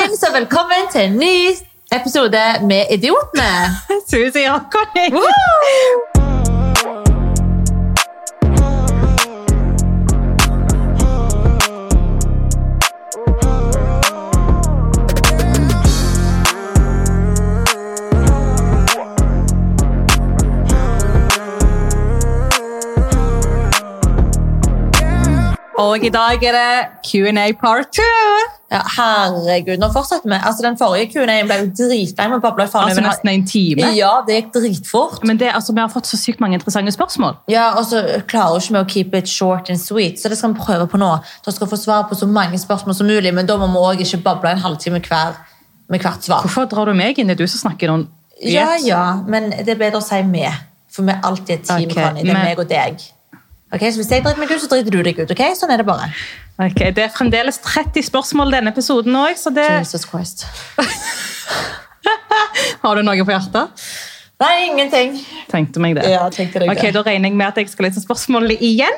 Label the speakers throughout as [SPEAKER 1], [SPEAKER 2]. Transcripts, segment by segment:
[SPEAKER 1] Folkens, og velkommen til en ny episode med Idiotene.
[SPEAKER 2] Susi Rockoni. Og i dag er det Q&A part 2.
[SPEAKER 1] Ja, herregud, nå fortsetter vi. Altså, Den forrige Q&A-en ble jo dritlei.
[SPEAKER 2] Altså nesten en time.
[SPEAKER 1] Ja, det gikk dritfort.
[SPEAKER 2] Men det, altså, vi har fått så sykt mange interessante spørsmål.
[SPEAKER 1] Ja, Og så klarer ikke vi å keep it short and sweet, så det skal vi prøve på nå. Da skal få svar på så mange spørsmål som mulig, men da må vi også ikke bable en halvtime hver med hvert svar.
[SPEAKER 2] Hvorfor drar du meg inn? Det er du som snakker noen
[SPEAKER 1] Ja, ja, men det er bedre å si vi. For vi er alltid et team,
[SPEAKER 2] okay,
[SPEAKER 1] Connie. Det er
[SPEAKER 2] men-
[SPEAKER 1] meg og deg. Ok, Så hvis jeg driter meg ut, så driter du deg ut. ok? Sånn er det bare.
[SPEAKER 2] Ok, Det er fremdeles 30 spørsmål denne episoden òg, så det
[SPEAKER 1] Jesus Christ.
[SPEAKER 2] Har du noe på hjertet?
[SPEAKER 1] Nei, ingenting.
[SPEAKER 2] Tenkte meg det.
[SPEAKER 1] Ja, tenkte deg
[SPEAKER 2] ok,
[SPEAKER 1] det.
[SPEAKER 2] Da regner jeg med at jeg skal lese spørsmålet igjen,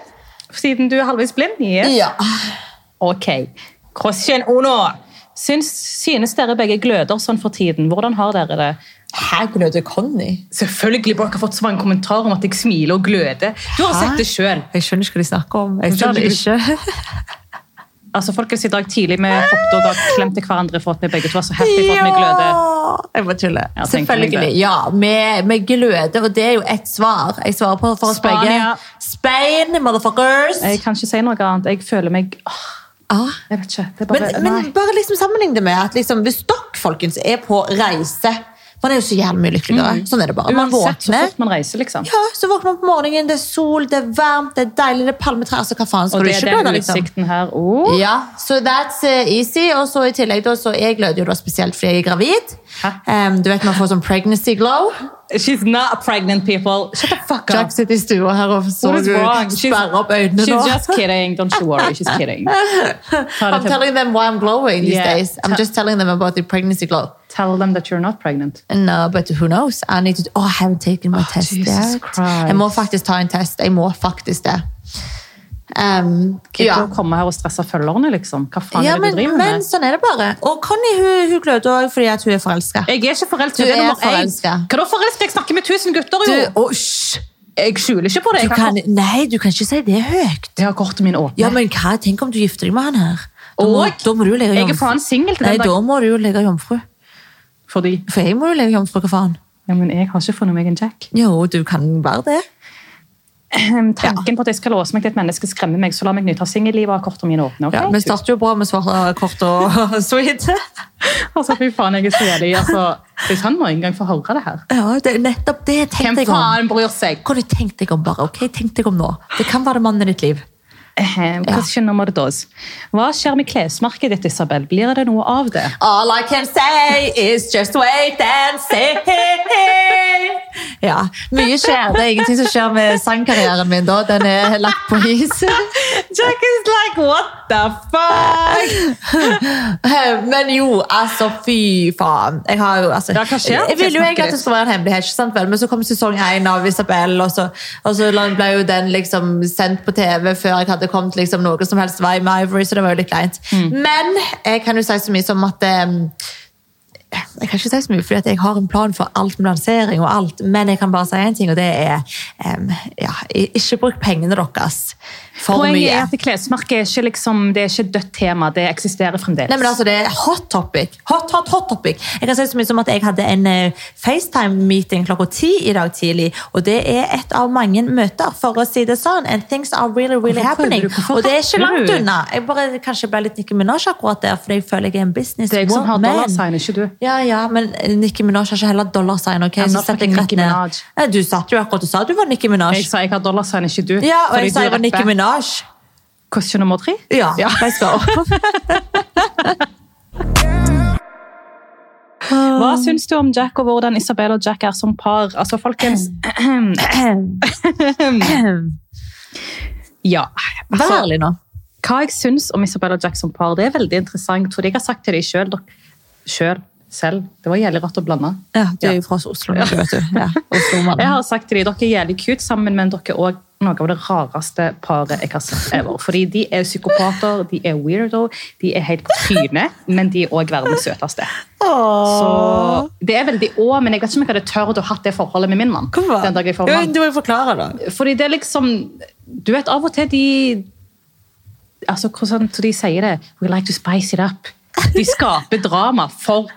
[SPEAKER 2] siden du er halvveis blind. Yes.
[SPEAKER 1] Ja.
[SPEAKER 2] Ok. Question uno. Syns, synes dere begge gløder sånn for tiden? Hvordan har dere det?
[SPEAKER 1] Her gløder Conny.
[SPEAKER 2] Selvfølgelig, Dere har fått så mange kommentarer om at jeg smiler og gløder. Du har
[SPEAKER 1] Hæ?
[SPEAKER 2] sett det sjøl.
[SPEAKER 1] Jeg skjønner ikke hva de snakker om. Jeg
[SPEAKER 2] skjønner
[SPEAKER 1] det ikke.
[SPEAKER 2] Altså, folkens, I dag tidlig vi hoppet og ga klem hverandre for at vi begge to var så happy for at vi gløder.
[SPEAKER 1] Jeg bare tuller.
[SPEAKER 2] Ja,
[SPEAKER 1] Selvfølgelig. Ja, vi, gløder, og det er jo ett svar. Jeg svarer på for oss begge. Spain, motherfuckers!
[SPEAKER 2] Jeg kan ikke si noe annet. Jeg føler meg åh,
[SPEAKER 1] Ah.
[SPEAKER 2] Jeg vet ikke. Det er bare,
[SPEAKER 1] Men, men bare liksom sammenlign det med at liksom, hvis dere folkens, er på reise Man er jo så jævlig mye lykkeligere. Sånn er det bare. Man
[SPEAKER 2] Uansett Uansett så fort man reiser, liksom.
[SPEAKER 1] Ja, så våkner man på morgenen, det er sol, det er varmt, det er deilig, det er palmetrær. Altså, hva faen skal
[SPEAKER 2] Og det er den
[SPEAKER 1] liksom?
[SPEAKER 2] utsikten her. Oh.
[SPEAKER 1] Ja, så that's uh, easy. Og så i tillegg da, så jeg gløder jo da spesielt fordi jeg er gravid. Um, du vet man får sånn pregnancy glow.
[SPEAKER 2] She's not pregnant, people. Shut the fuck up.
[SPEAKER 1] Jack sitter i stua her og så
[SPEAKER 2] What is wrong? She's-
[SPEAKER 1] sperrer opp øynene.
[SPEAKER 2] She's just kidding. Don't you worry. She's kidding.
[SPEAKER 1] I'm telling them why I'm glowing these
[SPEAKER 2] Yeah.
[SPEAKER 1] days. I'm just telling them about the pregnancy glow.
[SPEAKER 2] Tell them that you're not pregnant.
[SPEAKER 1] No, but who knows? I need to... Oh, I haven't taken my oh, test
[SPEAKER 2] Jesus
[SPEAKER 1] yet.
[SPEAKER 2] Christ.
[SPEAKER 1] Jeg må faktisk ta en test. Jeg må faktisk det. Um, ja.
[SPEAKER 2] du å komme her og stresse følgerne, liksom? Hva faen
[SPEAKER 1] ja,
[SPEAKER 2] er det
[SPEAKER 1] men,
[SPEAKER 2] du driver
[SPEAKER 1] men
[SPEAKER 2] med?
[SPEAKER 1] sånn er det bare. Og Conny hun, hun gløder òg fordi at hun er forelska.
[SPEAKER 2] Jeg er ikke forelsket.
[SPEAKER 1] Du er
[SPEAKER 2] nummer én.
[SPEAKER 1] forelsket.
[SPEAKER 2] Hva da forelska? Jeg snakker med tusen gutter,
[SPEAKER 1] Du, oh!
[SPEAKER 2] Jeg skjuler ikke på det.
[SPEAKER 1] Du kan, nei, du kan ikke si det høyt.
[SPEAKER 2] jeg har kortet min åpne.
[SPEAKER 1] Ja, men hva? Tenk om du gifter deg med han her. Da må,
[SPEAKER 2] Og
[SPEAKER 1] da må du legge
[SPEAKER 2] jeg er faen singel til
[SPEAKER 1] Nei,
[SPEAKER 2] den
[SPEAKER 1] da må du jo legge jomfru.
[SPEAKER 2] Fordi
[SPEAKER 1] For jeg må jo legge jomfru, hva faen?
[SPEAKER 2] ja, men jeg har ikke funnet meg en Jack.
[SPEAKER 1] Jo, du kan være det.
[SPEAKER 2] Tanken på at jeg skal låse meg til et menneske skremmer meg, så la meg nyte av singellivet og ha kortet mine åpne. Okay?
[SPEAKER 1] Ja, vi starter jo bra med svarte kort og sweet.
[SPEAKER 2] Altså, fy faen, jeg er så jævlig. Altså, hvis han må en gang få høre det her.
[SPEAKER 1] Ja, det er nettopp det tenkte jeg om.
[SPEAKER 2] Hvem faen bryr seg?
[SPEAKER 1] Hva har du tenkt deg om bare? ok? Tenk deg om nå. Det kan være mannen i ditt liv.
[SPEAKER 2] Question nummer dos. Hva skjer med klesmerket ditt, Isabel? Blir det noe av det?
[SPEAKER 1] All I can say is just wait and see. Ja, mye skjer. Det er ingenting som skjer med sangkarrieren min da. Den er lagt på is.
[SPEAKER 2] Jack is like, what the fuck?
[SPEAKER 1] Men jo, altså, fy faen. Jeg har jo, altså,
[SPEAKER 2] Ja.
[SPEAKER 1] Jeg ville jo egentlig at det skulle være en hemmelighet, ikke sant vel? men så kom sesong 1 av Isabel, og så, og så ble jo den liksom sendt på TV før jeg hadde kommet liksom noe som helst vei med Ivory, så det var jo litt kleint.
[SPEAKER 2] Mm.
[SPEAKER 1] Men jeg kan jo si så mye som at eh, jeg kan ikke si så mye, fordi jeg har en plan for alt med lansering og alt, men jeg kan bare si en ting, og det er um, ja, ikke bruk pengene deres for
[SPEAKER 2] Poenget
[SPEAKER 1] mye.
[SPEAKER 2] er at klesmerket er ikke, liksom, det er ikke et dødt tema. Det eksisterer fremdeles.
[SPEAKER 1] Nei, men altså, Det er hot topic. Hot, hot, hot topic. Jeg kan si så mye som at jeg hadde en eh, FaceTime-meeting klokka ti i dag tidlig. Og det er et av mange møter, for å si det sånn. And things are really, really happening. Og det er ikke langt unna. Jeg bare kanskje ble litt Nicki Minaj akkurat der, for jeg føler jeg er en business
[SPEAKER 2] det er jeg som har dollarsign, ikke du.
[SPEAKER 1] Ja, ja, men Nicki Minaj har ikke heller dollarsign. ok?
[SPEAKER 2] I'm
[SPEAKER 1] Så setter jeg rett ned. Nei, Du satt jo akkurat og sa du var Nicki Minaj.
[SPEAKER 2] Jeg sa jeg har dollarsign, ikke du.
[SPEAKER 1] Ja, og jeg sa jeg var Nicki. Minaj.
[SPEAKER 2] Question nummer tre?
[SPEAKER 1] Ja,
[SPEAKER 2] Ja.
[SPEAKER 1] let's go.
[SPEAKER 2] Hva syns du om Jack og hvordan Isabel og Jack er som par? Altså, folkens Ja.
[SPEAKER 1] Vær
[SPEAKER 2] Altså,
[SPEAKER 1] ærlig nå.
[SPEAKER 2] hva jeg syns om Isabel og Jack som par, det er veldig interessant. For jeg har sagt til dem sjøl, selv. Det var jævlig rart å blande.
[SPEAKER 1] Ja, Du er jo fra Oslo, Ja. vet du. Ja, Oslo-mannen.
[SPEAKER 2] Jeg har sagt til dem dere er jævlig cute sammen, men dere er også noe av det rareste paret jeg har sett ever. Fordi de er psykopater, de er weirdo, de er helt på trynet, men de er òg verdens søteste. Så Det er veldig å, men jeg vet ikke om jeg hadde tørt å hatt det forholdet med min mann.
[SPEAKER 1] Hvorfor?
[SPEAKER 2] Den dag jeg får mann.
[SPEAKER 1] Du må jo forklare, da.
[SPEAKER 2] Fordi det er liksom Du vet, av og til de altså, Hvordan de sier det? We like to spice it up. De skaper drama for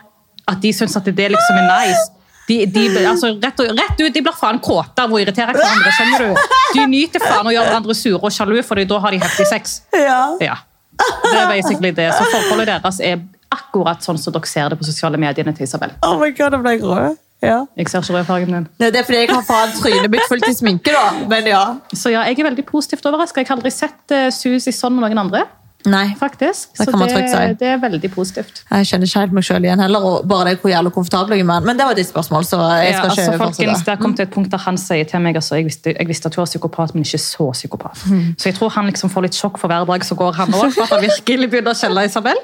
[SPEAKER 2] at de syns at det liksom er nice. De, de, altså, rett, og, rett ut, de blir faen kåte av å irritere hverandre. skjønner du? De nyter faen å gjøre hverandre sure og sjalu, for da har de heftig sex.
[SPEAKER 1] Ja.
[SPEAKER 2] Ja. Det er basically det. Så forholdet deres er akkurat sånn som dere ser det på sosiale mediene til Isabel.
[SPEAKER 1] Oh my god, det ble rød. Ja.
[SPEAKER 2] Jeg ser ikke rødfargen din.
[SPEAKER 1] Nei, Det er fordi jeg har faen trynet mitt fullt i sminke, da. Men ja.
[SPEAKER 2] Så ja, jeg er veldig positivt overraska. Jeg har aldri sett uh, Susi sånn med noen andre.
[SPEAKER 1] Nei.
[SPEAKER 2] faktisk.
[SPEAKER 1] Det
[SPEAKER 2] Så det,
[SPEAKER 1] si.
[SPEAKER 2] det er veldig positivt.
[SPEAKER 1] Jeg kjenner ikke helt meg sjøl igjen heller. og bare det hvor jævlig komfortabel jeg er. Men det var ditt spørsmål, så jeg
[SPEAKER 2] Ja,
[SPEAKER 1] skal
[SPEAKER 2] altså,
[SPEAKER 1] ikke
[SPEAKER 2] folkens. Det har kommet til et punkt der han sier til meg altså, jeg, visste, jeg visste at hun var psykopat, men ikke så psykopat. Så jeg tror han liksom får litt sjokk for hver dag som går, han òg. For at han virkelig begynner å kjenne Isabel.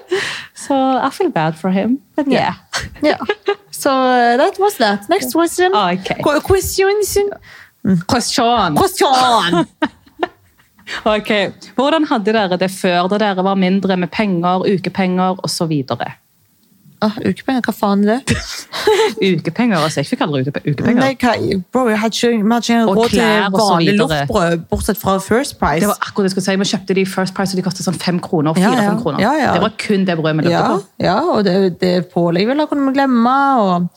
[SPEAKER 2] Så I feel bad for him. But yeah.
[SPEAKER 1] Ja. Så uh, that was that. Next question.
[SPEAKER 2] Okay.
[SPEAKER 1] Qu- Question.
[SPEAKER 2] Question.
[SPEAKER 1] Question.
[SPEAKER 2] Ok, Hvordan hadde dere det før, da dere var mindre med penger, ukepenger osv.?
[SPEAKER 1] Ah, ukepenger, hva faen er det?
[SPEAKER 2] Ukepenger? altså Jeg fikk aldri uke- ukepenger.
[SPEAKER 1] Nei, hva, bro, jeg hadde ikke, vi hadde ikke
[SPEAKER 2] Og
[SPEAKER 1] råd til vanlig loffbrød, bortsett fra First Price.
[SPEAKER 2] Det var akkurat det jeg skulle si. Vi kjøpte de First Price, og de kostet sånn fem kroner.
[SPEAKER 1] Ja, ja.
[SPEAKER 2] kroner.
[SPEAKER 1] Ja.
[SPEAKER 2] Det var kun det brødet vi løpte
[SPEAKER 1] ja,
[SPEAKER 2] på.
[SPEAKER 1] ja, og det, det pålegg ville kunne vi glemme. Og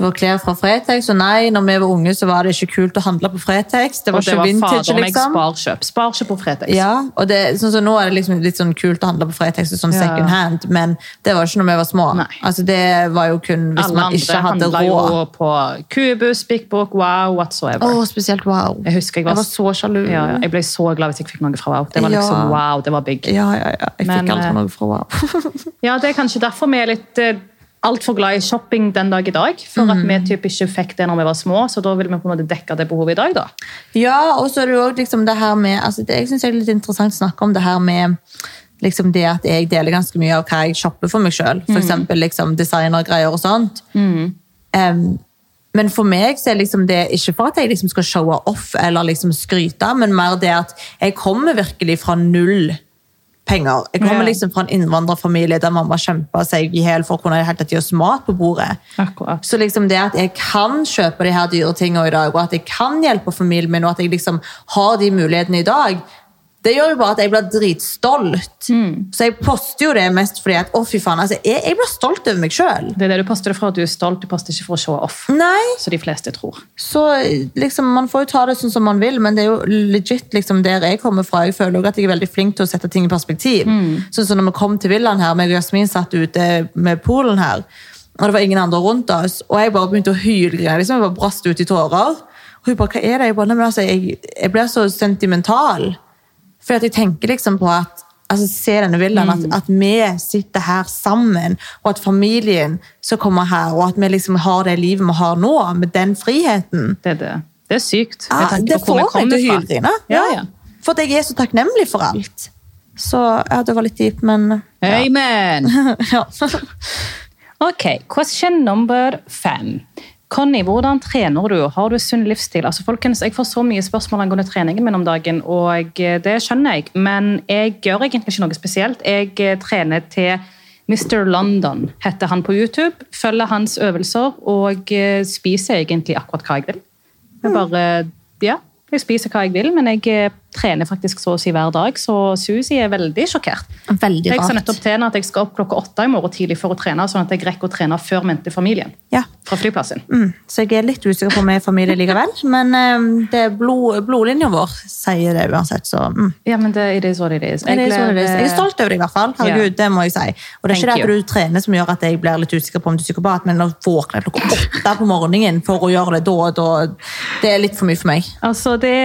[SPEAKER 1] det var klær fra Fretex, og nei, når vi var unge, så var det ikke kult å handle på Fretex. Det var
[SPEAKER 2] Og det
[SPEAKER 1] ikke
[SPEAKER 2] var
[SPEAKER 1] vintage,
[SPEAKER 2] fader meg
[SPEAKER 1] liksom.
[SPEAKER 2] sparkjøp. Sparkjøp på Fretex.
[SPEAKER 1] Ja, og det, sånn som Nå er det liksom litt sånn kult å handle på Fretex og sånn
[SPEAKER 2] Ja.
[SPEAKER 1] second hand, men det var ikke når vi var små.
[SPEAKER 2] Nei.
[SPEAKER 1] Altså, det var jo kun hvis
[SPEAKER 2] Alle
[SPEAKER 1] man ikke hadde råd.
[SPEAKER 2] Alle handla jo på Kubus, Big Book, Wow, whatsoever.
[SPEAKER 1] Oh, spesielt wow.
[SPEAKER 2] Jeg husker jeg var,
[SPEAKER 1] Jeg var så sjalu.
[SPEAKER 2] ja, ja, jeg ble så glad hvis jeg fikk noe fra Wow. Det var liksom wow, det var big.
[SPEAKER 1] Ja, ja, ja. Jeg
[SPEAKER 2] Men,
[SPEAKER 1] fikk aldri
[SPEAKER 2] eh,
[SPEAKER 1] noe fra wow.
[SPEAKER 2] Ja, Det er kanskje derfor vi er litt eh, altfor glad i shopping den dag i dag. For at vi typ ikke fikk det når vi var små, så da vil vi på en måte dekke det behovet i dag. da.
[SPEAKER 1] Ja, og så er det jo liksom det her med altså det, Jeg synes det er litt interessant å snakke om det her med liksom det at jeg deler ganske mye av hva jeg shopper for meg sjøl. For eksempel liksom designergreier og sånt. Em, men for meg så er liksom det ikke for at jeg liksom skal showe off eller liksom skryte, men mer det at jeg kommer virkelig fra null penger. Jeg kommer liksom fra en innvandrerfamilie der mamma kjempa seg i hjel for å kunne helt oss mat på bordet.
[SPEAKER 2] Akkurat.
[SPEAKER 1] Så liksom det at jeg kan kjøpe de her dyre tingene i dag, og at jeg kan hjelpe familien min, og at jeg liksom har de mulighetene i dag, det gjør jo bare at jeg blir dritstolt. Så jeg poster jo det mest fordi at, å fy faen, altså, jeg, jeg blir stolt over meg selv.
[SPEAKER 2] Det er det du poster det for at du er stolt, du poster ikke for å show off.
[SPEAKER 1] Nei,
[SPEAKER 2] Så de fleste tror.
[SPEAKER 1] så liksom, man får jo ta det sånn som man vil, men det er jo legit liksom der jeg kommer fra. Jeg føler også at jeg er veldig flink til å sette ting i perspektiv. Sånn som når vi kom til villaen her, meg og Jasmin satt ute med poolen her, og det var ingen andre rundt oss, og jeg bare begynte å hylgrine, liksom, jeg bare brast ut i tårer. Og hun bare, hva er det? Jeg bare, altså, jeg, jeg blir så sentimental. For at jeg tenker liksom på at altså Se denne villaen, at, at vi sitter her sammen, og at familien som kommer her, og at vi liksom har det livet vi har nå, med den friheten.
[SPEAKER 2] Det er det. Det er sykt.
[SPEAKER 1] Ja, det
[SPEAKER 2] hvor vi
[SPEAKER 1] får meg til å hylgrine.
[SPEAKER 2] Ja, ja.
[SPEAKER 1] For at jeg er så takknemlig for alt. Så ja, det var litt dypt, men ja.
[SPEAKER 2] Amen!
[SPEAKER 1] ja.
[SPEAKER 2] Ok, question number fem. Conny, hvordan trener du? Har du sunn livsstil? Altså, folkens, Jeg får så mye spørsmål angående treningen min om dagen, og det skjønner jeg. Men jeg gjør egentlig ikke noe spesielt. Jeg eh, trener til Mr. London, heter han på YouTube. Følger hans øvelser og eh, spiser egentlig akkurat hva jeg vil. Jeg bare, ja, jeg spiser hva jeg vil, men jeg eh, trener faktisk så å si hver dag, så Susi er veldig sjokkert.
[SPEAKER 1] Veldig
[SPEAKER 2] Jeg sa
[SPEAKER 1] rart.
[SPEAKER 2] nettopp til henne at jeg skal opp klokka åtte i morgen tidlig for å trene, sånn at jeg rekker å trene før mente familien
[SPEAKER 1] Ja.
[SPEAKER 2] fra flyplassen.
[SPEAKER 1] Mm. Så jeg er litt usikker på om jeg er familie likevel, men um, det er blod, blodlinja vår sier det uansett, så mm.
[SPEAKER 2] Ja, men det is what.
[SPEAKER 1] Det er så det er. Jeg er stolt over deg i hvert fall. Herregud,
[SPEAKER 2] yeah.
[SPEAKER 1] det må jeg si. Og det er ikke
[SPEAKER 2] Thank
[SPEAKER 1] det at du trener som gjør at jeg blir litt usikker på om du er psykopat, men å våkne klokka åtte på morgenen for å gjøre det da og da, det er litt for mye for meg.
[SPEAKER 2] Altså, det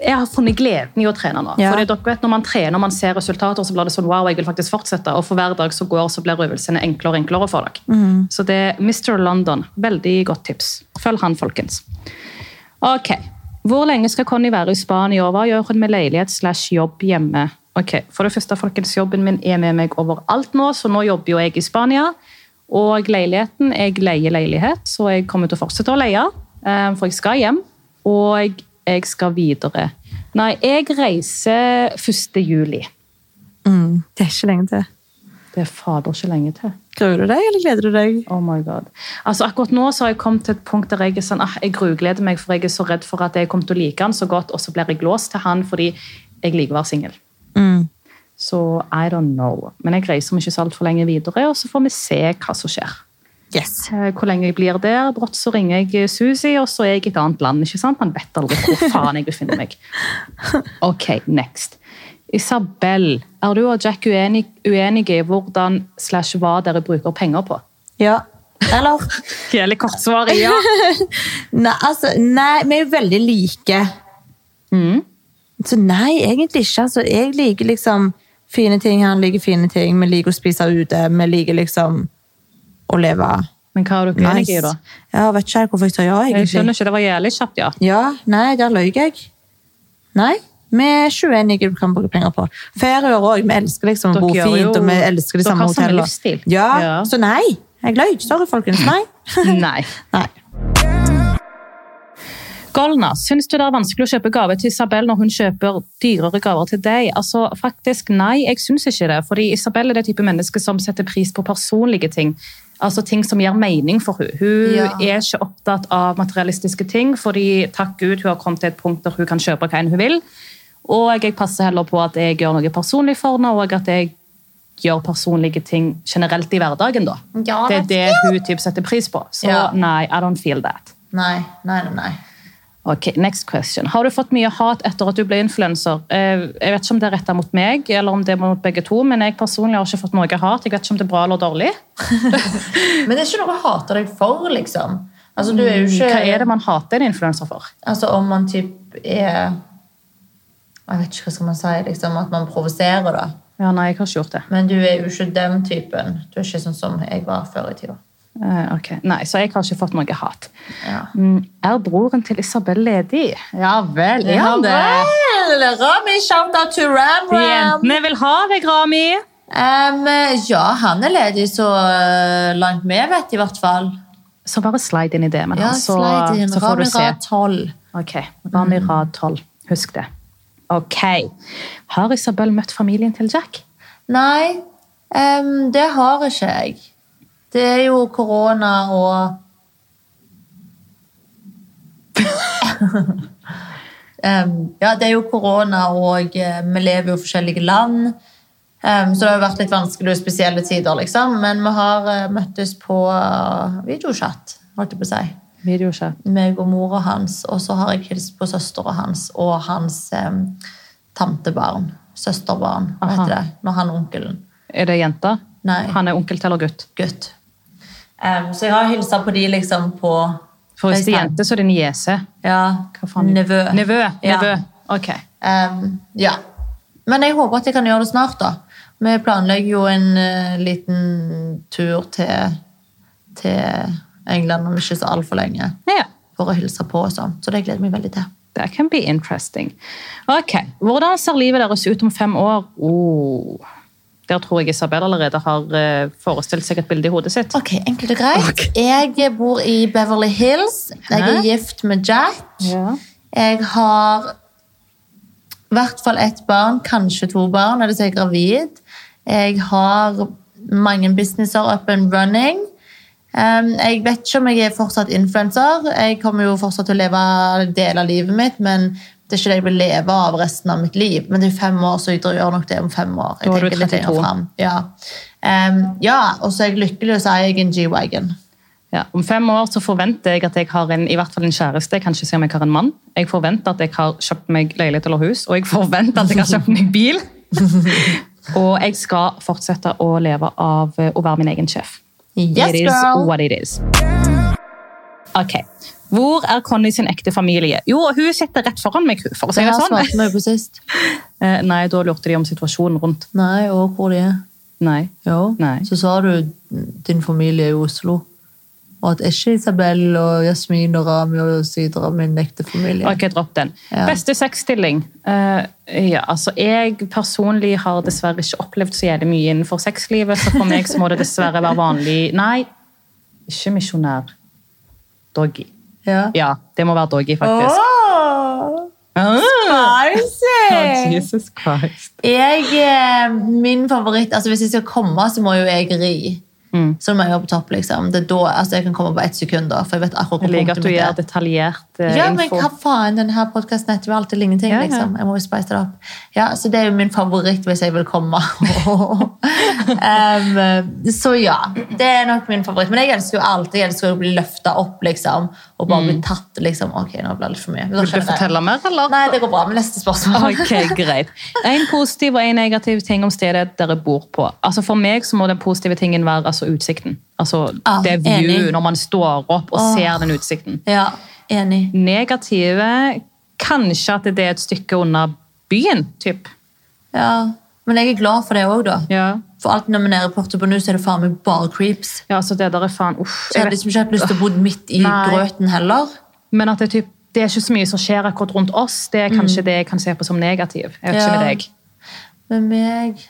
[SPEAKER 2] jeg har funnet gleden i å trene nå.
[SPEAKER 1] Ja.
[SPEAKER 2] Fordi dere vet, Når man trener og man ser resultater, så blir det sånn wow, jeg vil faktisk fortsette. Og for hver dag som går, så blir øvelsene enklere og enklere for dere.
[SPEAKER 1] Mm.
[SPEAKER 2] Så det er Mr. London. Veldig godt tips. Følg han, folkens. Ok. Hvor lenge skal Conny være i Spania, hva gjør hun med leilighet slash jobb hjemme? Ok, For det første, folkens, jobben min er med meg overalt nå, så nå jobber jo jeg i Spania. Og leiligheten Jeg leier leilighet, så jeg kommer til å fortsette å leie, eh, for jeg skal hjem. Og jeg skal videre. Nei, jeg reiser 1. juli.
[SPEAKER 1] Mm, det er ikke lenge til.
[SPEAKER 2] Det er fader ikke lenge til.
[SPEAKER 1] Gruer du deg, eller gleder du deg?
[SPEAKER 2] Oh my god. Altså Akkurat nå så har jeg kommet til et punkt der jeg er sånn, ah, jeg grugleder meg, for jeg er så redd for at jeg kommer til å like han så godt, og så blir jeg låst til han fordi jeg liker å være singel.
[SPEAKER 1] Mm.
[SPEAKER 2] Så I don't know. Men jeg reiser om ikke så altfor lenge videre, og så får vi se hva som skjer.
[SPEAKER 1] Yes.
[SPEAKER 2] Eh, Hvor lenge jeg blir der. Brått så ringer jeg Susi, og så er jeg i et annet land. ikke sant? Man vet aldri hvor faen jeg befinner meg. Ok, next. Isabel, er du og Jack uenig, uenige i hvordan slash hva dere bruker penger på?
[SPEAKER 1] Ja. Eller?
[SPEAKER 2] Hele kortsvaret, ja.
[SPEAKER 1] Nei, altså, nei, vi er jo veldig like.
[SPEAKER 2] Mm.
[SPEAKER 1] Så nei, egentlig ikke. Altså, jeg liker liksom fine ting, han liker fine ting. Vi liker å spise ute. Vi liker liksom å leve
[SPEAKER 2] Men hva har dere
[SPEAKER 1] nice.
[SPEAKER 2] i, da?
[SPEAKER 1] Jeg vet ikke hvorfor jeg sa ja, egentlig.
[SPEAKER 2] Jeg skjønner ikke, det var jævlig kjapt, ja.
[SPEAKER 1] Ja, nei, der løy jeg. Nei, vi er ikke uenige du kan bruke penger på. Ferier òg. Vi elsker liksom å bo fint, og vi elsker de samme hotellene.
[SPEAKER 2] livsstil.
[SPEAKER 1] Ja,
[SPEAKER 2] Ja.
[SPEAKER 1] så nei. Jeg løy. Sorry, folkens. Nei.
[SPEAKER 2] Nei.
[SPEAKER 1] nei.
[SPEAKER 2] Golna, syns du det er vanskelig å kjøpe gave til Isabel når hun kjøper dyrere gaver til deg? Altså, faktisk nei, jeg syns ikke det. Fordi Isabel er det type menneske som setter pris på personlige ting. Altså ting som gir mening for hun. Hun
[SPEAKER 1] Ja.
[SPEAKER 2] er ikke opptatt av materialistiske ting, fordi takk Gud hun har kommet til et punkt der hun kan kjøpe hva enn hun vil. Og jeg passer heller på at jeg gjør noe personlig for henne, og at jeg gjør personlige ting generelt i hverdagen. da.
[SPEAKER 1] Ja,
[SPEAKER 2] det er
[SPEAKER 1] det
[SPEAKER 2] det hun typ setter pris på. Så
[SPEAKER 1] Ja.
[SPEAKER 2] nei, I don't feel that.
[SPEAKER 1] Nei, nei, nei.
[SPEAKER 2] Ok, next question. Har du fått mye hat etter at du ble influenser? Eh, Jeg vet ikke om det er rettet mot meg, eller om det er mot begge to, men jeg personlig har ikke fått noe hat. Jeg vet ikke om det er bra eller dårlig.
[SPEAKER 1] Men det er ikke noe å hate deg for, liksom. Altså, du er jo ikke
[SPEAKER 2] Hva er det man hater en influenser for?
[SPEAKER 1] Altså, om man typ er Jeg vet ikke hva skal man si, liksom, at man provoserer, da.
[SPEAKER 2] Ja, nei, jeg har ikke gjort det.
[SPEAKER 1] Men du er jo ikke den typen. Du er ikke sånn som jeg var før i tida.
[SPEAKER 2] Eh, ok, Nei, så jeg har ikke fått noe hat.
[SPEAKER 1] Ja.
[SPEAKER 2] Mm, Er broren til Isabel ledig? Ja vel, er han det?
[SPEAKER 1] vel! Rami, shout out to Ram Ram!
[SPEAKER 2] Jentene vil ha deg, Rami!
[SPEAKER 1] Um, ja, han er ledig så eh, langt vi vet, i hvert fall.
[SPEAKER 2] Så bare slide inn i det, men
[SPEAKER 1] Ja,
[SPEAKER 2] så,
[SPEAKER 1] slide inn.
[SPEAKER 2] så får
[SPEAKER 1] Rami
[SPEAKER 2] du se.
[SPEAKER 1] Rad 12.
[SPEAKER 2] Ok, Rami Rad 12. Husk det. Ok. Har Isabel møtt familien til Jack?
[SPEAKER 1] Nei, um, det har ikke jeg. Det er jo korona og um, Ja, det er jo korona, og eh, vi lever jo i forskjellige land. Um, så det har jo vært litt vanskelig og spesielle tider, liksom. Men vi har uh, møttes på eh, videochat, holdt jeg på å si.
[SPEAKER 2] Videochat.
[SPEAKER 1] Meg og mora hans. Og så har jeg hilst på søstera hans og hans um, tantebarn. Søsterbarn,
[SPEAKER 2] Aha.
[SPEAKER 1] heter det? Når han er onkelen.
[SPEAKER 2] Er det jenta?
[SPEAKER 1] Nei.
[SPEAKER 2] Han er onkel til eller gutt?
[SPEAKER 1] gutt. Em, så jeg har hilsa på de liksom på
[SPEAKER 2] For hvis det er jente, så er det niese.
[SPEAKER 1] Ja,
[SPEAKER 2] faen?
[SPEAKER 1] nevø.
[SPEAKER 2] Nevø.
[SPEAKER 1] Ja.
[SPEAKER 2] Nevø. Ok.
[SPEAKER 1] Um, ja. Men jeg håper at jeg kan gjøre det snart, da. Vi planlegger jo en uh, liten tur til, til England om ikke så altfor lenge.
[SPEAKER 2] Ja.
[SPEAKER 1] For å hilse på og sånn. Så det gleder jeg meg veldig til.
[SPEAKER 2] That can be interesting. Ok, Hvordan ser livet deres ut om fem år? Oh. Der tror jeg Isabel allerede har eh, forestilt seg et bilde i hodet sitt.
[SPEAKER 1] Ok, Enkelt og greit. Jeg bor i Beverly Hills. Jeg er gift med Jack.
[SPEAKER 2] Ja.
[SPEAKER 1] Jeg har i hvert fall ett barn, kanskje to barn, eller så er jeg gravid. Jeg har mange businesser up and running. Um, jeg vet ikke om jeg er fortsatt influenser. Jeg kommer jo fortsatt til å leve del av livet mitt, men det er ikke det jeg vil leve av resten av mitt liv. Men det er fem år, så jeg gjør nok det om fem år. Jeg
[SPEAKER 2] Da er du
[SPEAKER 1] tenker litt
[SPEAKER 2] 32.
[SPEAKER 1] frem. Ja, um, ja og så er jeg lykkelig, og så er jeg en G-Wagon.
[SPEAKER 2] Ja. Om fem år så forventer jeg at jeg har en, i hvert fall en kjæreste. Jeg kan ikke si om jeg har en mann. Jeg forventer at jeg har kjøpt meg leilighet eller hus, og jeg forventer at jeg har kjøpt meg bil. og jeg skal fortsette å leve av eh, å være min egen sjef.
[SPEAKER 1] Yes,
[SPEAKER 2] it is
[SPEAKER 1] girl!
[SPEAKER 2] what it is. Ok. Hvor er Conny sin ekte familie? Jo, hun sitter rett foran meg, for å si
[SPEAKER 1] Det
[SPEAKER 2] sånn.
[SPEAKER 1] svarte meg på sist.
[SPEAKER 2] Eh, Nei, da lurte de om situasjonen rundt.
[SPEAKER 1] Nei, og hvor de er.
[SPEAKER 2] Nei.
[SPEAKER 1] Jo.
[SPEAKER 2] Nei.
[SPEAKER 1] Så sa du din familie er i Oslo. Og at ikke Isabel og Jasmin og Rami og Sidra min ekte familie.
[SPEAKER 2] Ok, dropp den.
[SPEAKER 1] Ja.
[SPEAKER 2] Beste sexstilling? Uh, ja, altså jeg personlig har dessverre ikke opplevd så jævlig mye innenfor sexlivet, så for meg så må det dessverre være vanlig Nei, ikke misjonær. Doggy.
[SPEAKER 1] Ja.
[SPEAKER 2] Ja, det må være doggy, faktisk. Oh,
[SPEAKER 1] spicy!
[SPEAKER 2] Oh, Jesus Christ.
[SPEAKER 1] Jeg, eh, min favoritt altså Hvis jeg skal komme, så må jo jeg ri.
[SPEAKER 2] Mm.
[SPEAKER 1] Så må jeg være på topp. liksom. Det er da, altså Jeg kan komme på ett sekund. da, for jeg vet akkurat
[SPEAKER 2] Jeg liker at du gjør
[SPEAKER 1] er.
[SPEAKER 2] detaljert eh,
[SPEAKER 1] Ja, men
[SPEAKER 2] info.
[SPEAKER 1] hva faen, denne podkasten heter jo alltid ingenting.
[SPEAKER 2] Ja, ja.
[SPEAKER 1] liksom. Jeg må jo spice det opp. Ja, Så det er jo min favoritt hvis jeg vil komme. um, så ja, det er nok min favoritt. Men jeg elsker jo alt. Jeg elsker å bli løfta opp liksom, og bare bli tatt. liksom, ok, nå ble det litt for mye.
[SPEAKER 2] Mm. Vil du fortelle mer, eller?
[SPEAKER 1] Nei, det går bra. Men neste spørsmål.
[SPEAKER 2] Ok, greit. En positiv og en negativ ting om stedet dere bor på. Altså For meg så må den positive tingen være altså utsikten. Altså
[SPEAKER 1] Ah,
[SPEAKER 2] Det view
[SPEAKER 1] enig.
[SPEAKER 2] når man står opp og
[SPEAKER 1] oh.
[SPEAKER 2] ser den utsikten.
[SPEAKER 1] Ja, enig.
[SPEAKER 2] Negative kanskje at det er et stykke unna byen, typ.
[SPEAKER 1] Ja, Men jeg er glad for det òg, da.
[SPEAKER 2] Ja.
[SPEAKER 1] For alt når vi er Porto Bonou, så er det faen meg bare creeps.
[SPEAKER 2] ja, så det der er faen uff.
[SPEAKER 1] Så jeg hadde liksom ikke hatt lyst til å bo midt i
[SPEAKER 2] Nei.
[SPEAKER 1] grøten heller.
[SPEAKER 2] Men at det, typ, det er ikke så mye som skjer akkurat rundt oss. Det er kanskje det jeg kan se på som negativ. Jeg vet ikke
[SPEAKER 1] Mm.
[SPEAKER 2] Med deg.
[SPEAKER 1] Med meg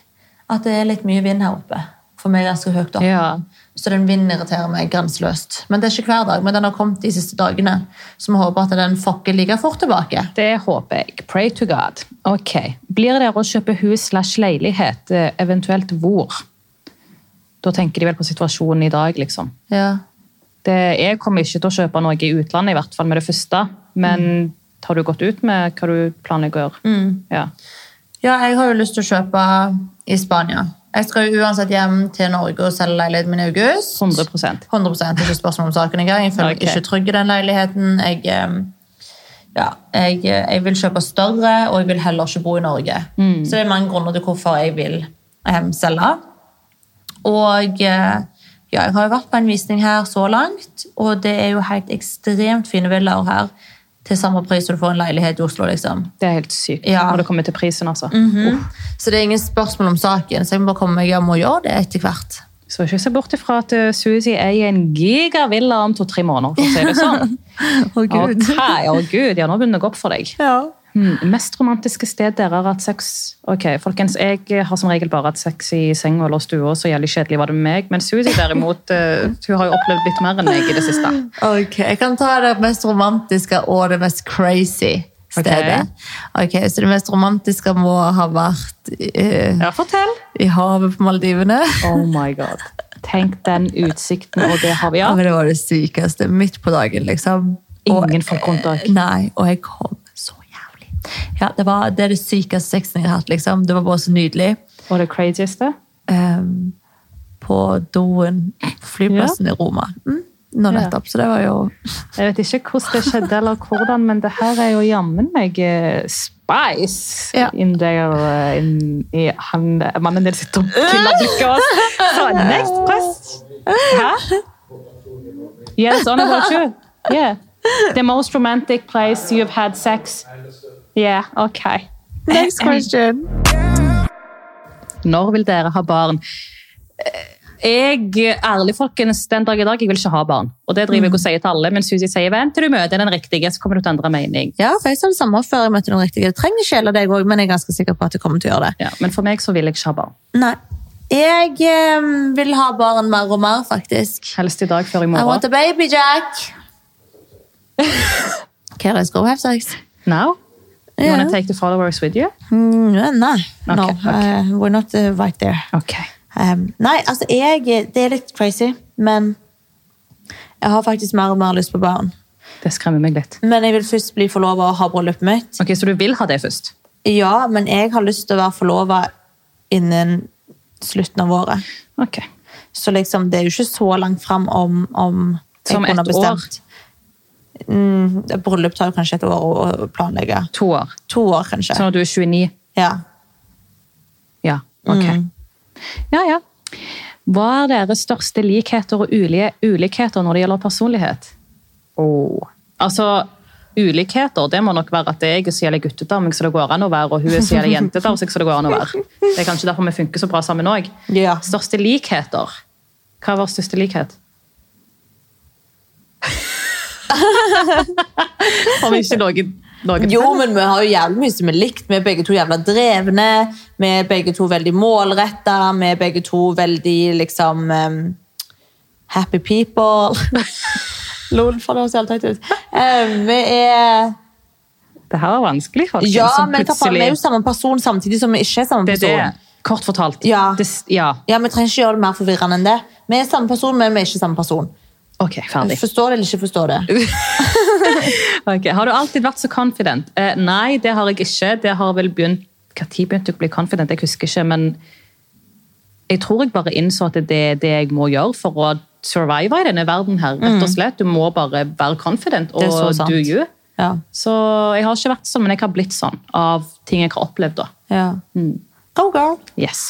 [SPEAKER 1] At det er litt mye vind her oppe. For meg er det ganske høyt opp.
[SPEAKER 2] Ja.
[SPEAKER 1] Så den vinden irriterer meg grenseløst. Men det er ikke hver dag, men den har kommet de siste dagene. Så vi håper at den fokker like fort tilbake.
[SPEAKER 2] Det håper jeg. Pray to God. Ok. Blir dere å kjøpe hus slash leilighet, eh, eventuelt hvor? Da tenker de vel på situasjonen i dag, liksom.
[SPEAKER 1] Ja.
[SPEAKER 2] Det, jeg kommer ikke til å kjøpe noe i utlandet, i hvert fall med det første. Men har du gått ut med hva du planlegger å gjøre? Ja.
[SPEAKER 1] ja, jeg har jo lyst til å kjøpe i Spania. Jeg skal jo uansett hjem til Norge og selge leiligheten min i august.
[SPEAKER 2] 100%
[SPEAKER 1] 100% ikke spørsmål om saken engang. Jeg føler meg
[SPEAKER 2] okay.
[SPEAKER 1] ikke trygg i den leiligheten. Jeg, ja, jeg, jeg vil kjøpe større, og jeg vil heller ikke bo i Norge. Så det er mange grunner til hvorfor jeg vil um, selge. Og eh, ja, jeg har jo vært på en visning her så langt, og det er jo helt ekstremt fine villaer her. Til samme pris som du får en leilighet i Oslo, liksom.
[SPEAKER 2] Det er helt sykt
[SPEAKER 1] Ja.
[SPEAKER 2] når det kommer til prisen, altså.
[SPEAKER 1] Så det er ingen spørsmål om saken, så jeg må bare komme meg hjem og gjøre det etter hvert.
[SPEAKER 2] Så ikke se bort ifra at Suzy er i en gigavilla om to-tre måneder, for å si det sånn.
[SPEAKER 1] Å,
[SPEAKER 2] Ok, å gud, ja, nå begynner det å gå opp for deg.
[SPEAKER 1] Ja.
[SPEAKER 2] Hmm, mest romantiske sted dere har hatt sex Ok, folkens, Jeg har som regel bare hatt sex i senga eller stua, så jævlig kjedelig var det med meg. Men Suzy derimot, uh, hun har jo opplevd litt mer enn meg i det siste.
[SPEAKER 1] Ok, Jeg kan ta det mest romantiske og det mest crazy stedet. Ok, Så det mest romantiske må ha vært uh,
[SPEAKER 2] Ja, fortell.
[SPEAKER 1] i havet på Maldivene.
[SPEAKER 2] Oh my god. Tenk den utsikten, og det har vi,
[SPEAKER 1] Ja,
[SPEAKER 2] ja.
[SPEAKER 1] men Det var det sykeste. Midt på dagen, liksom.
[SPEAKER 2] Ingen folk rundt deg.
[SPEAKER 1] Nei, og jeg kom. Ja, Det, var, det er det sykeste sexen jeg har hatt. liksom. Det var bare så nydelig.
[SPEAKER 2] Og det crazieste?
[SPEAKER 1] Um, på doen på flyplassen i Roma. Mm, nå
[SPEAKER 2] Ja.
[SPEAKER 1] nettopp, så det var jo
[SPEAKER 2] Jeg vet ikke hvordan det skjedde, eller hvordan, men det her er jo jammen meg eh, spice
[SPEAKER 1] Ja.
[SPEAKER 2] in there. eh, In, i, han, mannen din sitter og piller blikket. Så next quest! Hæ? Yes, on about you. Yeah. The most romantic place you've had sex. Yeah, ok.
[SPEAKER 1] Next question.
[SPEAKER 2] Når vil dere ha barn? Eh, Jeg, ærlig folkens, den dag i dag, jeg vil ikke ha barn. Og det driver jeg og sier til alle, men Susi sier vent til du møter den riktige, så kommer du til å endre mening.
[SPEAKER 1] Ja, for jeg sa det samme før jeg møtte den riktige. Det trenger ikke gjelder deg òg, men jeg er ganske sikker på at jeg kommer til å gjøre det.
[SPEAKER 2] Ja, men for meg så vil jeg ikke ha barn.
[SPEAKER 1] Nei. Jeg eh, vil ha barn mer og mer, faktisk.
[SPEAKER 2] Helst i dag før i morgen.
[SPEAKER 1] I want a baby, Jack! Can I go have sex?
[SPEAKER 2] Now? You
[SPEAKER 1] yeah.
[SPEAKER 2] want to take the followers with you?
[SPEAKER 1] Mm, nei. No,
[SPEAKER 2] Ok, ok.
[SPEAKER 1] uh, we're not uh, right there.
[SPEAKER 2] Okay.
[SPEAKER 1] Um, nei, altså jeg Det er litt crazy, men jeg har faktisk mer og mer lyst på barn.
[SPEAKER 2] Det skremmer meg litt.
[SPEAKER 1] Men jeg vil først bli forlova og ha bryllupet mitt.
[SPEAKER 2] Ok, Så du vil ha det først?
[SPEAKER 1] Ja, men jeg har lyst til å være forlova innen slutten av året.
[SPEAKER 2] Ok.
[SPEAKER 1] Så liksom, det er jo ikke så langt fram om, om jeg
[SPEAKER 2] Som
[SPEAKER 1] kunne
[SPEAKER 2] ett
[SPEAKER 1] bestemt. Mm, bryllup tar kanskje et år å planlegge.
[SPEAKER 2] To år.
[SPEAKER 1] To år, kanskje.
[SPEAKER 2] Så når du er 29?
[SPEAKER 1] Ja.
[SPEAKER 2] Ja. Ok.
[SPEAKER 1] Mm.
[SPEAKER 2] Ja, ja. Hva er deres største likheter og ulike ulikheter når det gjelder personlighet? Oh. Altså, ulikheter, det må nok være at jeg er så jævlig meg så det går an å være, og hun er så jævlig seg så det går an å være. Det er kanskje derfor vi funker så bra sammen òg.
[SPEAKER 1] ja.
[SPEAKER 2] Største likheter? Hva er vår største likhet? Har vi ikke noen, noen
[SPEAKER 1] Jo, men vi har jo jævlig mye som er likt. Vi er begge to jævla drevne. Vi er begge to veldig målretta. Vi er begge to veldig liksom um, Happy people. Lol, for det høres helt teit ut. Um, vi er
[SPEAKER 2] Det her er vanskelig, Faktisk,
[SPEAKER 1] Ja, men plutselig... vi er jo samme person samtidig som vi ikke er samme
[SPEAKER 2] Det er
[SPEAKER 1] person.
[SPEAKER 2] det. Kort fortalt.
[SPEAKER 1] Ja.
[SPEAKER 2] Det, ja.
[SPEAKER 1] Ja, Vi trenger ikke gjøre det mer forvirrende enn det. Vi er samme person, men vi er ikke samme person.
[SPEAKER 2] Ok, ferdig.
[SPEAKER 1] Forstår det eller ikke forstår det?
[SPEAKER 2] Ok, Har du alltid vært så confident? Eh, nei, det har jeg ikke. Det har vel begynt tid begynte jeg å bli confident? Jeg husker ikke, men jeg tror jeg bare innså at det er det jeg må gjøre for å survive i denne verden her. rett og slett. Du må bare være confident,
[SPEAKER 1] og så sant.
[SPEAKER 2] do you.
[SPEAKER 1] Ja.
[SPEAKER 2] Så jeg har ikke vært sånn, men jeg har blitt sånn av ting jeg har opplevd. da.
[SPEAKER 1] ja.
[SPEAKER 2] Mm.
[SPEAKER 1] Go, girl.
[SPEAKER 2] Yes.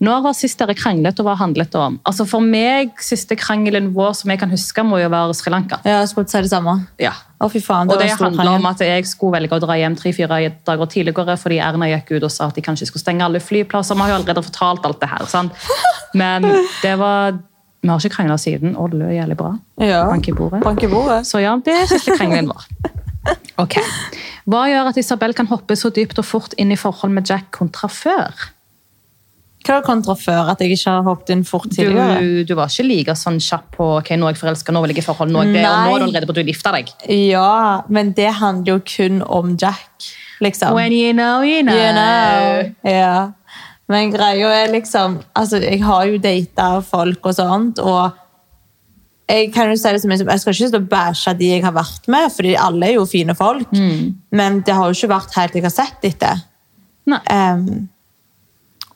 [SPEAKER 2] Når var sist dere kranglet og hva handlet det om? Altså For meg, siste krangelen vår som jeg kan huske, må jo være Sri Lanka.
[SPEAKER 1] Ja, jeg skulle si det samme.
[SPEAKER 2] Ja.
[SPEAKER 1] Å, fy faen.
[SPEAKER 2] Og det
[SPEAKER 1] stor
[SPEAKER 2] handla
[SPEAKER 1] krangel.
[SPEAKER 2] om at jeg skulle velge å dra hjem tre-fire dager tidligere fordi Erna gikk ut og sa at de kanskje skulle stenge alle flyplasser. Vi har jo allerede fortalt alt det her. sant? Men det var Vi har ikke krangla siden, og det løy jævlig bra.
[SPEAKER 1] Ja.
[SPEAKER 2] Bank i bordet.
[SPEAKER 1] Bank i bordet.
[SPEAKER 2] Så ja, det er siste krangelen vår. Ok. Hva gjør at Isabel kan hoppe så dypt og fort inn i forhold med Jack kontra før?
[SPEAKER 1] Hva er kontra før? At jeg ikke har hoppet inn fort tidligere?
[SPEAKER 2] Du, du var ikke like sånn kjapp på ok, nå er jeg forelska, nå vil jeg i forhold, nå er jeg det, og nå er du allerede på at du gifter deg.
[SPEAKER 1] Ja, men det handler jo kun om Jack, liksom.
[SPEAKER 2] When you know, you know.
[SPEAKER 1] You know. Ja. Men greia er liksom Altså, jeg har jo data folk og sånt, og jeg kan jo si det som jeg, jeg skal ikke stå og bæsje de jeg har vært med, fordi alle er jo fine folk. Men det har jo ikke vært helt jeg har sett etter.
[SPEAKER 2] Nei.
[SPEAKER 1] Em,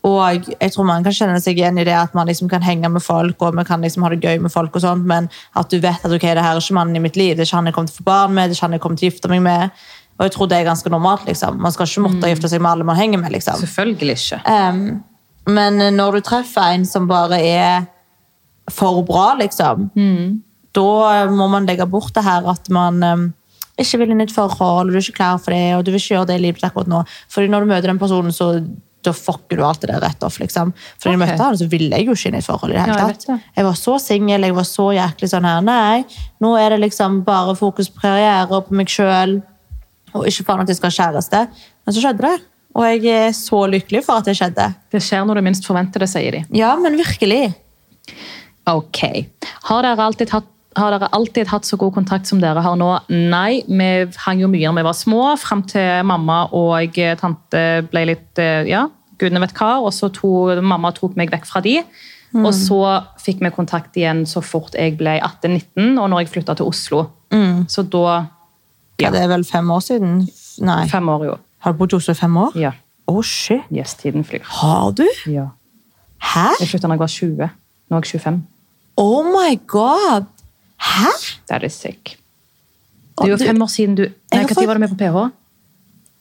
[SPEAKER 1] og jeg tror man kan kjenne seg igjen i det at man liksom kan henge med folk og man kan liksom ha det gøy med folk, og sånt, men at du vet at ok, det her er ikke mannen i mitt liv, det er ikke han jeg kommer til å få barn med, det er ikke han jeg kommer til å gifte meg med. Og jeg tror det er ganske normalt. liksom. Man skal ikke måtte gifte seg med alle man henger med. liksom.
[SPEAKER 2] Selvfølgelig ikke.
[SPEAKER 1] Um, men når du treffer en som bare er for bra, liksom, da må man legge bort det her at man um, ikke vil inn i et forhold, og du er ikke klar for det, og du vil ikke gjøre det i livet akkurat nå. Fordi når du møter den personen, så da fucker du alt det der rett off. liksom. For okay. jeg møtte han, så ville jeg jo ikke inn i et forhold. i det hele
[SPEAKER 2] Ja, jeg
[SPEAKER 1] tatt.
[SPEAKER 2] vet.
[SPEAKER 1] Jeg var så singel, jeg var så jæklig sånn her Nei, nå er det liksom bare fokus på karriere og på meg sjøl, og ikke faen at jeg skal ha kjæreste. Men så skjedde det. Og jeg er så lykkelig for at det skjedde.
[SPEAKER 2] Det skjer når du minst forventer det, sier de.
[SPEAKER 1] Ja, men virkelig.
[SPEAKER 2] Ok. Har dere alltid hatt har dere alltid hatt så god kontakt som dere har nå? Nei, vi hang jo mye når vi var små, fram til mamma og tante ble litt eh, Ja, gudene vet hva. Og så to, mamma tok meg vekk fra de. Og så fikk vi kontakt igjen så fort jeg ble 18-19, og når jeg flytta til Oslo. Så da
[SPEAKER 1] Ja. Det er vel fem år siden? Nei.
[SPEAKER 2] Fem år, jo.
[SPEAKER 1] Har du bodd i Oslo i fem år?
[SPEAKER 2] Ja.
[SPEAKER 1] Å, shit.
[SPEAKER 2] Yes, tiden flyr.
[SPEAKER 1] Har du?
[SPEAKER 2] Ja.
[SPEAKER 1] Hæ?
[SPEAKER 2] Jeg flytta da jeg var 20. Nå er jeg 25.
[SPEAKER 1] Oh my god! Hæ?
[SPEAKER 2] That is sick. Det er jo fem år siden du Nei, Når var du med på PH?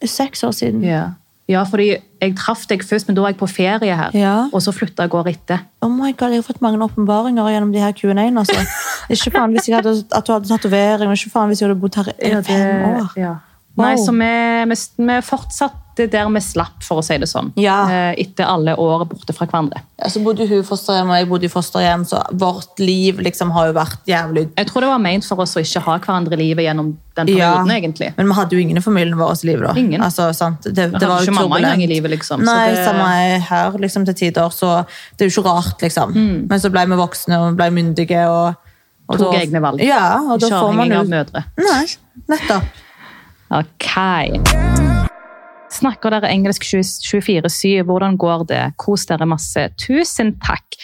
[SPEAKER 1] Seks år siden.
[SPEAKER 2] Ja. ja, fordi jeg traff deg først, men da var jeg på ferie her.
[SPEAKER 1] Ja.
[SPEAKER 2] Og så flytta jeg året etter.
[SPEAKER 1] Oh my god, Jeg har fått mange åpenbaringer gjennom de her Q&A-ene. Altså. Ikke faen hvis jeg hadde, at du hadde tatovering, og ikke faen hvis jeg hadde bodd her i fem år.
[SPEAKER 2] Ja.
[SPEAKER 1] Wow.
[SPEAKER 2] Nei, så vi, vi, fortsatte der vi slapp, for å si det sånn.
[SPEAKER 1] Ja.
[SPEAKER 2] Eh, Etter alle år borte fra hverandre.
[SPEAKER 1] Ja, så bodde hun i fosterhjem, og jeg bodde i fosterhjem, så vårt liv liksom har jo vært jævlig
[SPEAKER 2] Jeg tror det var ment for oss å ikke ha hverandre i livet gjennom den
[SPEAKER 1] Ja.
[SPEAKER 2] perioden, egentlig.
[SPEAKER 1] Men vi hadde jo ingen i familien vår i livet da.
[SPEAKER 2] Ingen.
[SPEAKER 1] Altså, sant? Det, det
[SPEAKER 2] hadde
[SPEAKER 1] var jo
[SPEAKER 2] ikke mamma
[SPEAKER 1] turbulent.
[SPEAKER 2] engang i livet, liksom, så
[SPEAKER 1] Nei,
[SPEAKER 2] det-
[SPEAKER 1] samme er her liksom, til tider, så det er jo ikke rart, liksom.
[SPEAKER 2] Mm.
[SPEAKER 1] Men så ble vi voksne og ble myndige, og, og
[SPEAKER 2] Tok
[SPEAKER 1] da-
[SPEAKER 2] egne valg.
[SPEAKER 1] Ja, og da
[SPEAKER 2] Ikke
[SPEAKER 1] får man
[SPEAKER 2] avhengig
[SPEAKER 1] jo...
[SPEAKER 2] av mødre.
[SPEAKER 1] Nei, nettopp.
[SPEAKER 2] Ok. Snakker dere engelsk 24-7? Hvordan går det? Kos dere masse. Tusen takk.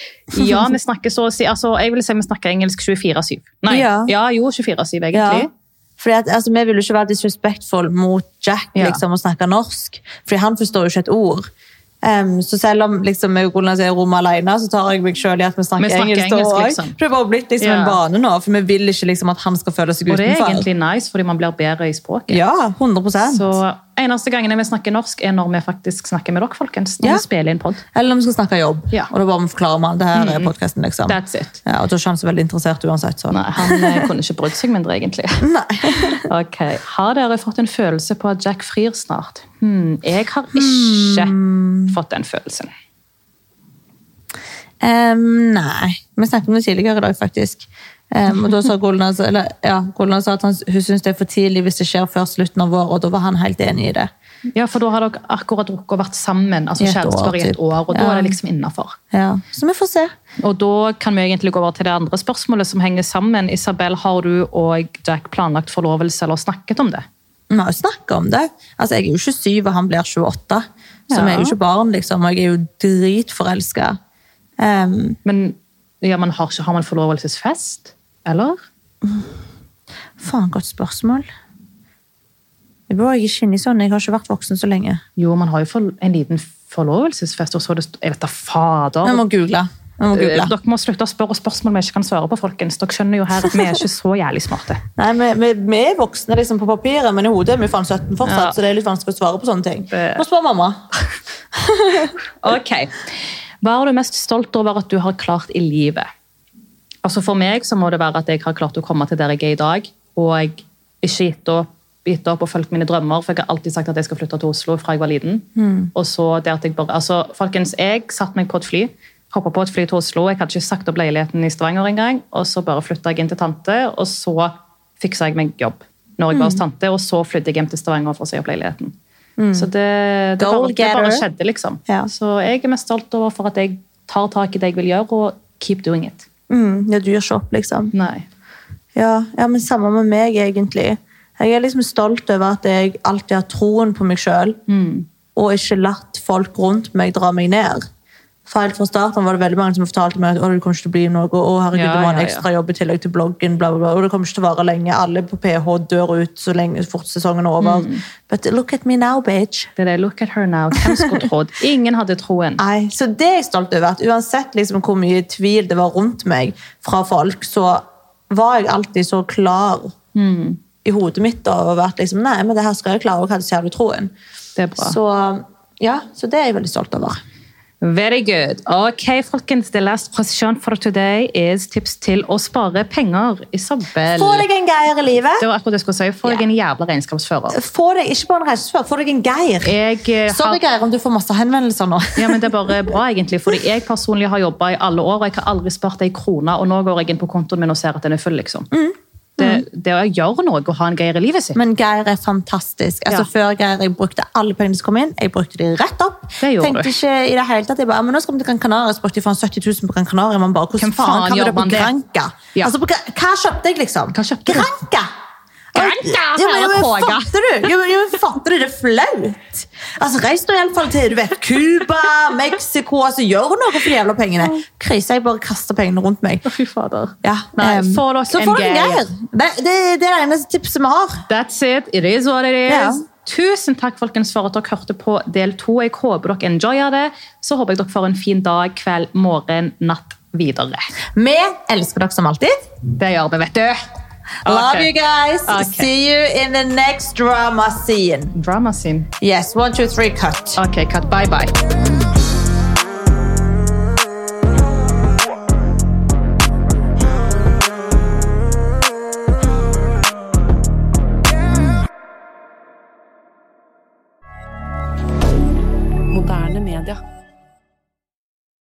[SPEAKER 2] Ja, vi snakker så å si altså, Jeg vil si vi snakker engelsk 24-7. Nei,
[SPEAKER 1] Ja.
[SPEAKER 2] ja, jo, 24-7
[SPEAKER 1] Ja.
[SPEAKER 2] egentlig.
[SPEAKER 1] Fordi at, altså, vi vil jo ikke være disrespectful mot Jack
[SPEAKER 2] Ja.
[SPEAKER 1] liksom, og snakke norsk, fordi han forstår jo ikke et ord. Em, så selv om liksom, jeg er i rommet alene, så tar jeg meg selv i at vi snakker,
[SPEAKER 2] Vi snakker
[SPEAKER 1] engelsk.
[SPEAKER 2] engelsk, liksom.
[SPEAKER 1] For det er bare blitt liksom,
[SPEAKER 2] Ja.
[SPEAKER 1] en vane nå, for vi vil ikke liksom, at han skal føle seg utenfor.
[SPEAKER 2] Og det er egentlig nice, fordi man blir bedre i språket.
[SPEAKER 1] Ja, 100%.
[SPEAKER 2] Så eneste gangen vi snakker norsk, er når vi faktisk snakker med dere, folkens. Når
[SPEAKER 1] Ja.
[SPEAKER 2] vi spiller inn pod.
[SPEAKER 1] Eller når vi skal snakke jobb.
[SPEAKER 2] Ja.
[SPEAKER 1] Og da bare vi forklarer man det her er podcasten, liksom.
[SPEAKER 2] That's it.
[SPEAKER 1] Ja, og da er ikke han så veldig interessert uansett. Så.
[SPEAKER 2] Nei, han eh, kunne ikke brydd seg mindre, egentlig.
[SPEAKER 1] Nei.
[SPEAKER 2] Ok, Har dere fått en følelse på at Jack frir snart? Hmm, jeg har ikke
[SPEAKER 1] Hmm.
[SPEAKER 2] fått den følelsen.
[SPEAKER 1] Um, nei. Vi snakket om det tidligere i dag, faktisk. Em, og da sa Golden, eller, ja, sa at han, hun syns det er for tidlig hvis det skjer før slutten av vår, og da var han helt enig i det.
[SPEAKER 2] Ja, for da har dere akkurat drukket og vært sammen, altså kjærester i et år, og da
[SPEAKER 1] Ja.
[SPEAKER 2] er det liksom innafor.
[SPEAKER 1] Ja. Så vi får se.
[SPEAKER 2] Og da kan vi egentlig gå over til det andre spørsmålet som henger sammen. Isabel, har du og Jack planlagt forlovelse eller snakket om det?
[SPEAKER 1] Vi har jo snakket om det. Altså, Jeg er jo 27, og han blir 28. Så
[SPEAKER 2] Ja.
[SPEAKER 1] vi er jo ikke barn, liksom. Og jeg er jo dritforelska. Um,
[SPEAKER 2] Men ja, man har, ikke, har man forlovelsesfest? Eller?
[SPEAKER 1] faen, godt spørsmål. Jeg bor ikke inni sånn. Jeg har ikke vært voksen så lenge.
[SPEAKER 2] Jo, man har jo for, en liten forlovelsesfest, og så er det Jeg vet da fader.
[SPEAKER 1] Vi må google. Må
[SPEAKER 2] Eh,
[SPEAKER 1] google.
[SPEAKER 2] Dere må slutte å spørre spørsmål vi ikke kan svare på, folkens. Dere skjønner jo her at vi er ikke så jævlig smarte.
[SPEAKER 1] Nei, vi, vi, vi er voksne liksom, på papiret, men i hodet er vi faen 17 fortsatt,
[SPEAKER 2] Ja.
[SPEAKER 1] så det er litt vanskelig å svare på sånne ting.
[SPEAKER 2] Det-
[SPEAKER 1] Må spørre mamma.
[SPEAKER 2] Ok. Hva er du mest stolt over at du har klart i livet? Altså For meg så må det være at jeg har klart å komme til der jeg er i dag, og jeg ikke gitt opp, gitt opp og fulgt mine drømmer, for jeg har alltid sagt at jeg skal flytte til Oslo fra jeg var liten. Og så det at jeg bare, altså Folkens, jeg satte meg på et fly, hoppa på et fly til Oslo, jeg hadde ikke sagt opp leiligheten i Stavanger engang, og så bare flytta jeg inn til tante, og så fiksa jeg meg jobb når jeg var hos tante, og så flyttet jeg hjem til Stavanger for å si opp leiligheten. Så det, det, bare, det bare skjedde, liksom.
[SPEAKER 1] Ja.
[SPEAKER 2] Så jeg er mest stolt over for at jeg tar tak i det jeg vil gjøre, og keep doing it.
[SPEAKER 1] Mm, ja, du gjør ikke opp, liksom.
[SPEAKER 2] Nei.
[SPEAKER 1] Ja, ja, men samme med meg, egentlig. Jeg er liksom stolt over at jeg alltid har troen på meg sjøl, og ikke latt folk rundt meg dra meg ned. For helt fra starten var det veldig mange som fortalte meg at det kommer ikke til å bli noe, å herregud,
[SPEAKER 2] Ja,
[SPEAKER 1] det var en
[SPEAKER 2] ja, ja.
[SPEAKER 1] ekstra jobb i tillegg til bloggen, bla, bla, bla, og det kommer ikke til å vare lenge. Alle på PH dør ut så lenge fort sesongen er over. But look at me now, bitch.
[SPEAKER 2] Det er det. Look at her now. Hvem skulle trodd? Ingen hadde troen.
[SPEAKER 1] Nei, så det er jeg stolt over. At uansett liksom hvor mye tvil det var rundt meg fra folk, så var jeg alltid så klar i hodet mitt og over vært liksom, nei, men det her skal jeg klare, og jeg hadde så jævlig troen.
[SPEAKER 2] Det er bra.
[SPEAKER 1] Så ja, så det er jeg veldig stolt over.
[SPEAKER 2] Very good. Ok, folkens. The last question for today is tips til å spare penger. Isabel.
[SPEAKER 1] Få deg en geir i livet.
[SPEAKER 2] Det var akkurat det jeg skulle si. Få deg en jævla regnskapsfører.
[SPEAKER 1] Få deg, ikke bare en regnskapsfører, få deg en geir.
[SPEAKER 2] Jeg eh,
[SPEAKER 1] Sorry,
[SPEAKER 2] har...
[SPEAKER 1] Geir, om du får masse henvendelser nå.
[SPEAKER 2] Ja, men Det er bare bra, egentlig. fordi Jeg personlig har jobba i alle år, og jeg har aldri spart ei krone. Og nå går jeg inn på kontoen min og ser at den er full. liksom. Det, det å gjøre noe og ha en geir i livet sitt.
[SPEAKER 1] Men Geir er fantastisk. Altså,
[SPEAKER 2] Ja.
[SPEAKER 1] Før Geir jeg brukte alle pengene som kom inn. Jeg brukte de rett opp.
[SPEAKER 2] Det gjorde
[SPEAKER 1] Tenkte
[SPEAKER 2] du.
[SPEAKER 1] ikke i det hele tatt. Jeg bare, men nå skal vi til Gran Canaria, så brukte jeg faen 70 000 på Gran Canaria. Man bare, hvordan
[SPEAKER 2] faen
[SPEAKER 1] faen kan vi
[SPEAKER 2] gjør
[SPEAKER 1] det på? Granca?
[SPEAKER 2] Ja.
[SPEAKER 1] Altså, hva kjøpte jeg, liksom?
[SPEAKER 2] Hva kjøpte?
[SPEAKER 1] Granca!
[SPEAKER 2] Granca,
[SPEAKER 1] Ja, men, fatter du? Ja, men, fatter du? Det er flaut. Altså, Reis nå i alle fall til du vet, Cuba, Mexico. altså Gjør noe for de jævla pengene. Krise, jeg bare kaster pengene rundt meg.
[SPEAKER 2] Fy fader.
[SPEAKER 1] Ja,
[SPEAKER 2] Nei,
[SPEAKER 1] um,
[SPEAKER 2] få dere
[SPEAKER 1] så får dere
[SPEAKER 2] geir.
[SPEAKER 1] Det, det, det er det eneste tipset vi har.
[SPEAKER 2] That's it. It is what it is.
[SPEAKER 1] Ja.
[SPEAKER 2] Tusen takk folkens for at dere hørte på del to. Jeg håper dere enjoyer det. Så håper jeg dere får en fin dag, kveld, morgen, natt videre.
[SPEAKER 1] Vi elsker dere som alltid.
[SPEAKER 2] Det gjør vi, vet du.
[SPEAKER 1] Love you guys.
[SPEAKER 2] Ok.
[SPEAKER 1] See you in the next drama scene.
[SPEAKER 2] Drama scene.
[SPEAKER 1] Yes, one, two, three, cut.
[SPEAKER 2] Ok, cut. Bye, bye.